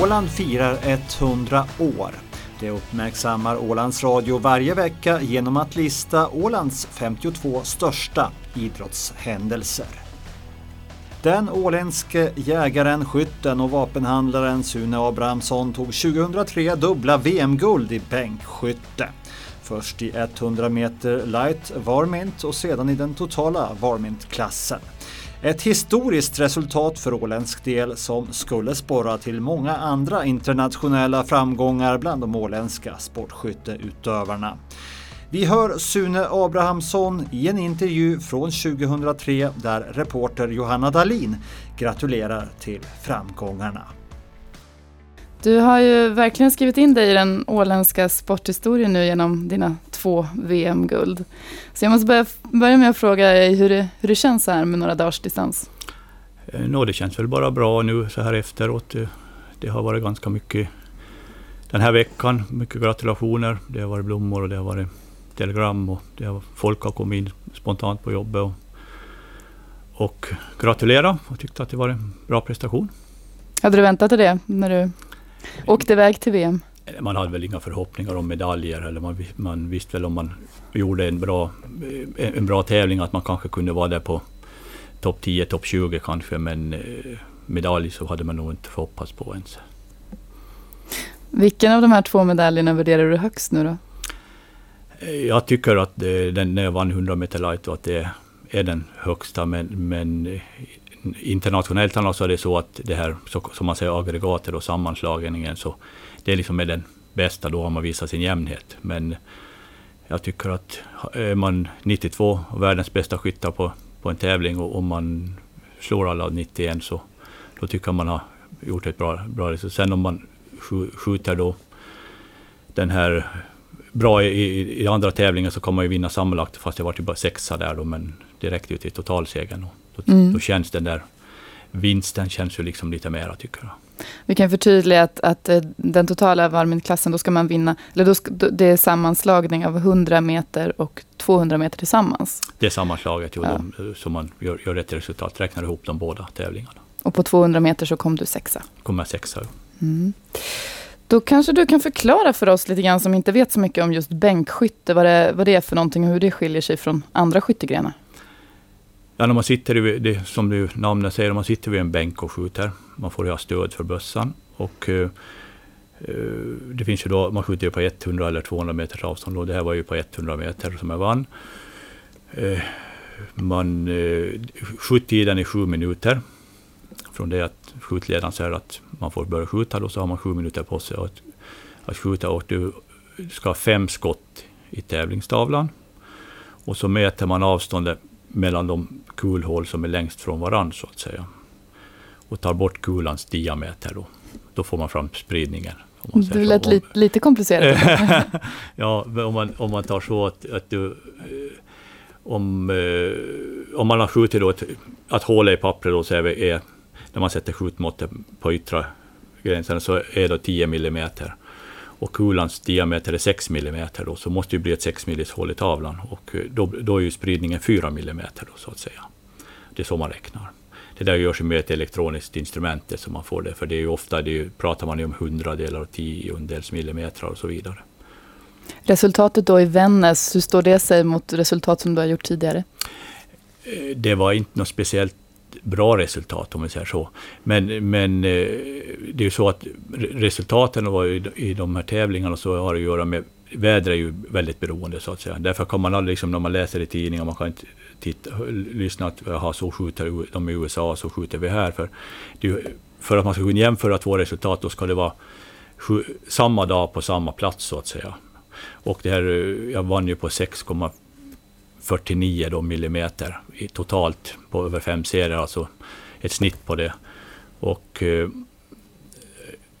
Åland firar 100 år. Det uppmärksammar Ålands Radio varje vecka genom att lista Ålands 52 största idrottshändelser. Den åländske jägaren, skytten och vapenhandlaren Sune Abrahamsson tog 2003 dubbla VM-guld i bänkskytte. Först i 100 meter light varmint och sedan i den totala varmintklassen. Ett historiskt resultat för åländsk del som skulle sporra till många andra internationella framgångar bland de åländska sportskytteutövarna. Vi hör Sune Abrahamsson i en intervju från 2003 där reporter Johanna Dalin gratulerar till framgångarna. Du har ju verkligen skrivit in dig i den åländska sporthistorien nu genom dina två VM-guld. Så jag måste börja, börja med att fråga dig hur det, hur det känns här med några dagars distans? Eh, nå, det känns väl bara bra nu så här efteråt. Det har varit ganska mycket den här veckan. Mycket gratulationer. Det har varit blommor och det har varit telegram och det har, folk har kommit in spontant på jobbet och, och gratulerat och tyckte att det var en bra prestation. Hade du väntat dig det när du åkte iväg till VM? Man hade väl inga förhoppningar om medaljer. Eller man, man visste väl om man gjorde en bra, en bra tävling att man kanske kunde vara där på topp 10, topp 20 kanske. Men eh, medalj så hade man nog inte hoppats på ens. Vilken av de här två medaljerna värderar du högst nu då? Jag tycker att den när jag vann 100 meter light att det är den högsta. Men, men internationellt annars är det så att det här som man säger aggregatet och sammanslagningen så det är liksom med den bästa, då har man visat sin jämnhet. Men jag tycker att är man 92 och världens bästa skyttar på, på en tävling och om man slår alla 91 så då tycker jag man har gjort ett bra, bra resultat. Sen om man skjuter då den här bra i, i andra tävlingar så kan man ju vinna sammanlagt, fast jag var ju bara sexa där då, men det räckte ju till totalsegern. Då, mm. då känns den där vinsten känns ju liksom lite mera tycker jag. Vi kan förtydliga att, att eh, den totala varmintklassen, då ska man vinna, eller då ska, det är sammanslagning av 100 meter och 200 meter tillsammans. Det är sammanslaget, ja. de, så man gör, gör rätt resultat, räknar ihop de båda tävlingarna. Och på 200 meter så kom du sexa? Kom jag sexa, ja. Mm. Då kanske du kan förklara för oss lite grann som inte vet så mycket om just bänkskytte, vad det, vad det är för någonting och hur det skiljer sig från andra skyttegrenar? Ja, när man sitter, vid, det, som du, namnet säger, man sitter vid en bänk och skjuter. Man får ju ha stöd för bössan. Och, eh, eh det finns ju då, man skjuter ju på 100 eller 200 meters avstånd. Och det här var ju på 100 meter som jag vann. Eh, man, eh, skjuttiden är sju minuter. Från det att skjutledaren säger att man får börja skjuta, då så har man sju minuter på sig att, att skjuta. Och du ska ha fem skott i tävlingstavlan. Och så mäter man avståndet mellan de kulhål som är längst från varandra så att säga. Och tar bort kulans diameter då. Då får man fram spridningen. Det lät lite, lite komplicerat. ja, om man, om man tar så att, att du... Eh, om, eh, om man har skjutit då ett, att hålet i pappret då så är, är när man sätter skjutmåttet på yttre gränsen så är det 10 millimeter och kulans diameter är 6 mm då, så måste det bli ett 6 mm hål i tavlan och eh, då, då är ju spridningen 4 mm då, så att säga. Det är så man räknar. Det där görs med ett elektroniskt instrument som man får det, för det är ju ofta, det är ju, pratar man ju om hundradelar och tiondels millimeter och så vidare. Resultatet då i Vännäs, hur står det sig mot resultat som du har gjort tidigare? Eh, det var inte något speciellt bra resultat om vi säger så. Men, men eh, det är ju så att resultaten i de här tävlingarna så har att göra med Vädret är ju väldigt beroende så att säga. Därför kan man aldrig, liksom, när man läser i tidningar, man kan inte titta, lyssna att aha, så skjuter de i USA, så skjuter vi här. För, det, för att man ska kunna jämföra två resultat, då ska det vara samma dag på samma plats så att säga. Och det här, eh, jag vann ju på 49 då millimeter totalt på över fem serier, alltså ett snitt på det. Och eh,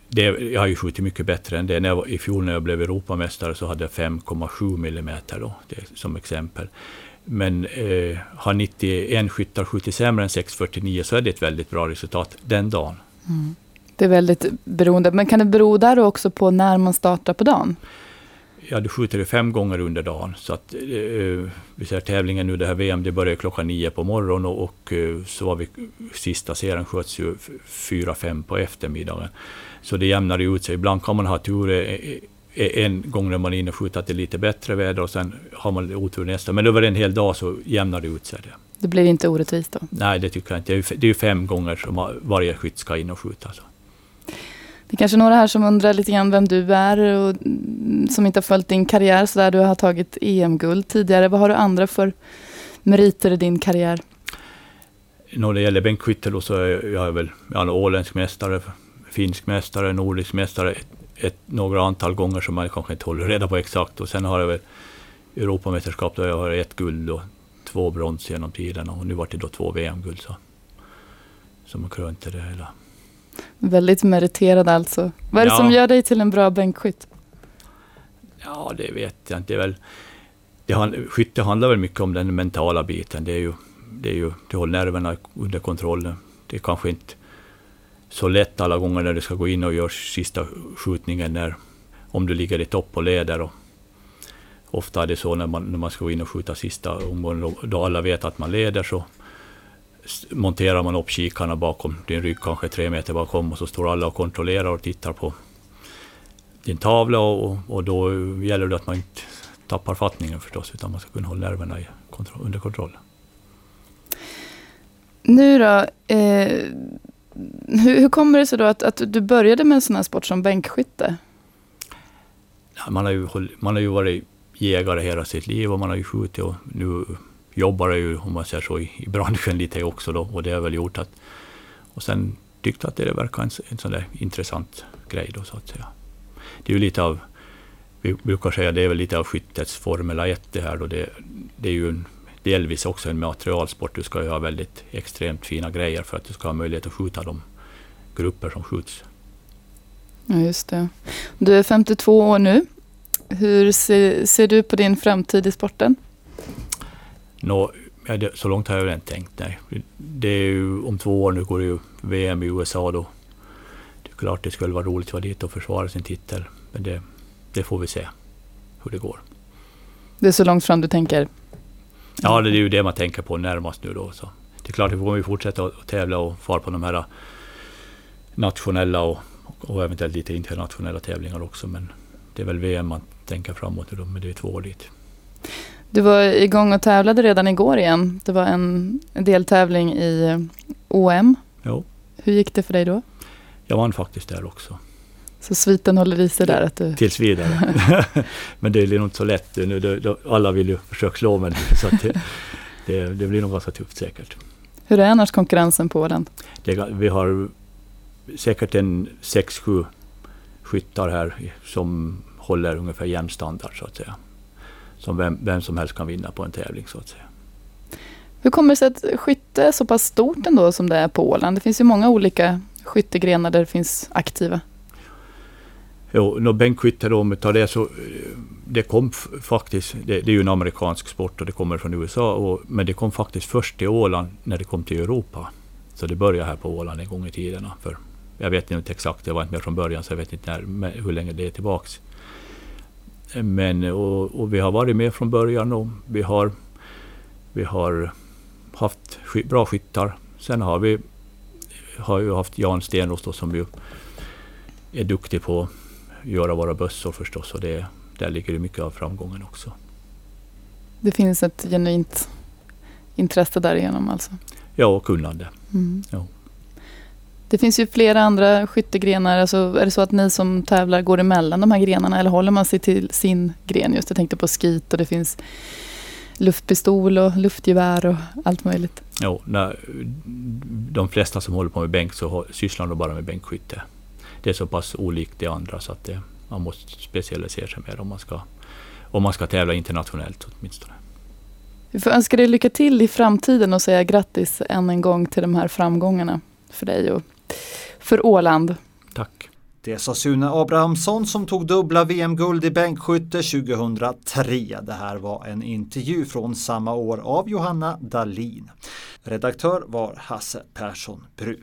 det, jag har ju skjutit mycket bättre än det. När jag, I fjol när jag blev Europamästare så hade jag 5,7 millimeter då, det, som exempel. Men eh, har 91 skyttar skjutit sämre än 6,49 så är det ett väldigt bra resultat den dagen. Mm. Det är väldigt beroende. Men kan det bero där också på när man startar på dagen? Jag hade skjutit fem gånger under dagen. Så att, eh, vi säger tävlingen nu, det här VM, det började klockan nio på morgonen och, och eh, så var vi, sista serien sköts ju fyra, fem på eftermiddagen. Så det jämnar ut sig. Ibland kan man ha tur eh, eh, en gång när man är inne och skjuter att det är lite bättre väder och sen har man otur nästa. Men över en hel dag så jämnar det ut sig. Det. Det blir inte orättvist då? Nej, det tycker jag inte. Det är ju fem gånger som varje skytt ska in och skjuta. Så. Det är kanske några här som undrar lite grann vem du är och mm, som inte har följt din karriär så där. Du har tagit EM-guld tidigare. Vad har du andra för meriter i din karriär? När det gäller bänkskytte så är jag väl jag är åländsk mästare, finsk mästare, nordisk mästare ett, ett, några antal gånger som man kanske inte håller reda på exakt. Och sen har jag väl Europamästerskap där jag har ett guld och två brons genom tiderna och nu var det då två VM-guld så, som krönte det hela. Väldigt meriterad alltså. Vad är det ja. som gör dig till en bra bänkskytt? Ja, det vet jag inte. Det är väl, det, skytte handlar väl mycket om den mentala biten. Det är ju, det är ju det håller nerverna under kontroll. Det är kanske inte så lätt alla gånger när du ska gå in och göra sista skjutningen när, om du ligger i topp och leder. Och ofta är det så när man, när man ska gå in och skjuta sista omgången, då alla vet att man leder, så monterar man upp kikarna bakom din rygg, kanske tre meter bakom, och så står alla och kontrollerar och tittar på din tavla och, och då gäller det att man inte tappar fattningen förstås, utan man ska kunna hålla nerverna kontroll, under kontroll. Nu då, eh, hur, hur, kommer det sig då att, att du började med en sån här sport som bänkskytte? Man har, ju, man har ju varit jägare hela sitt liv och man har ju skjutit och nu jobbar jag ju, om man säger så, i, i branschen lite också då och det har väl gjort att... Och sen tyckte att det verkar en, en sån där intressant grej då så att säga. Det är ju lite av, vi brukar säga det är väl lite av skyttets Formel 1 det här då. Det, det är ju en, delvis också en materialsport. Du ska ju ha väldigt extremt fina grejer för att du ska ha möjlighet att skjuta de grupper som skjuts. Ja, just det. Du är 52 år nu. Hur ser, ser du på din framtid i sporten? Nå, ja, det, så långt har jag inte tänkt. Nej. Det är ju, om två år nu går det ju VM i USA då. Det är klart det skulle vara roligt att vara dit och försvara sin titel. Men det, det får vi se hur det går. Det är så långt fram du tänker? Ja, det är ju det man tänker på närmast nu då. Så. Det är klart, vi kommer fortsätta att tävla och fara på de här nationella och, och eventuellt lite internationella tävlingar också. Men det är väl VM man tänker framåt nu då, men det är två år dit. Du var igång och tävlade redan igår igen. Det var en, deltävling i OM. Jo. Hur gick det för dig då? Jag vann faktiskt där också. Så sviten håller i sig där? Att du... Tills vidare. Men det är nog inte så lätt nu. Alla vill ju försöka slå mig nu. Så det, det, det, blir nog ganska tufft säkert. Hur är annars konkurrensen på den? Det, vi har säkert en 6-7 skyttar här som håller ungefär jämn standard så att säga som vem, vem som helst kan vinna på en tävling så att säga. Hur kommer det sig att skytte är så pass stort ändå som det är på Åland? Det finns ju många olika skyttegrenar där det finns aktiva. Jo, no, bänkskytte då, om vi tar det så, det kom faktiskt, det, det, är ju en amerikansk sport och det kommer från USA, och, men det kom faktiskt först till Åland när det kom till Europa. Så det började här på Åland en gång i tiderna. För jag vet inte exakt, jag var inte med från början så jag vet inte när, hur länge det är tillbaks. Men, och, och, vi har varit med från början och vi har, vi har haft bra skyttar. Sen har vi har ju haft Jan Stenros då, som ju är duktig på att göra våra bössor förstås och det, där ligger det mycket av framgången också. Det finns ett genuint intresse därigenom alltså? Ja, och kunnande. Mm. Ja. Det finns ju flera andra skyttegrenar. Alltså, är det så att ni som tävlar går emellan de här grenarna eller håller man sig till sin gren? Just Jag tänkte på skit och det finns luftpistol och luftgevär och allt möjligt. Jo, när de flesta som håller på med bänk så sysslar de bara med bänkskytte. Det är så pass olikt det andra så att det, man måste specialisera sig mer om man ska, om man ska tävla internationellt åtminstone. Vi får önska dig lycka till i framtiden och säga grattis än en gång till de här framgångarna för dig och för Åland. Tack. Det sa Sune Abrahamsson som tog dubbla VM-guld i bänkskytte 2003. Det här var en intervju från samma år av Johanna Dalin. Redaktör var Hasse Persson Bru.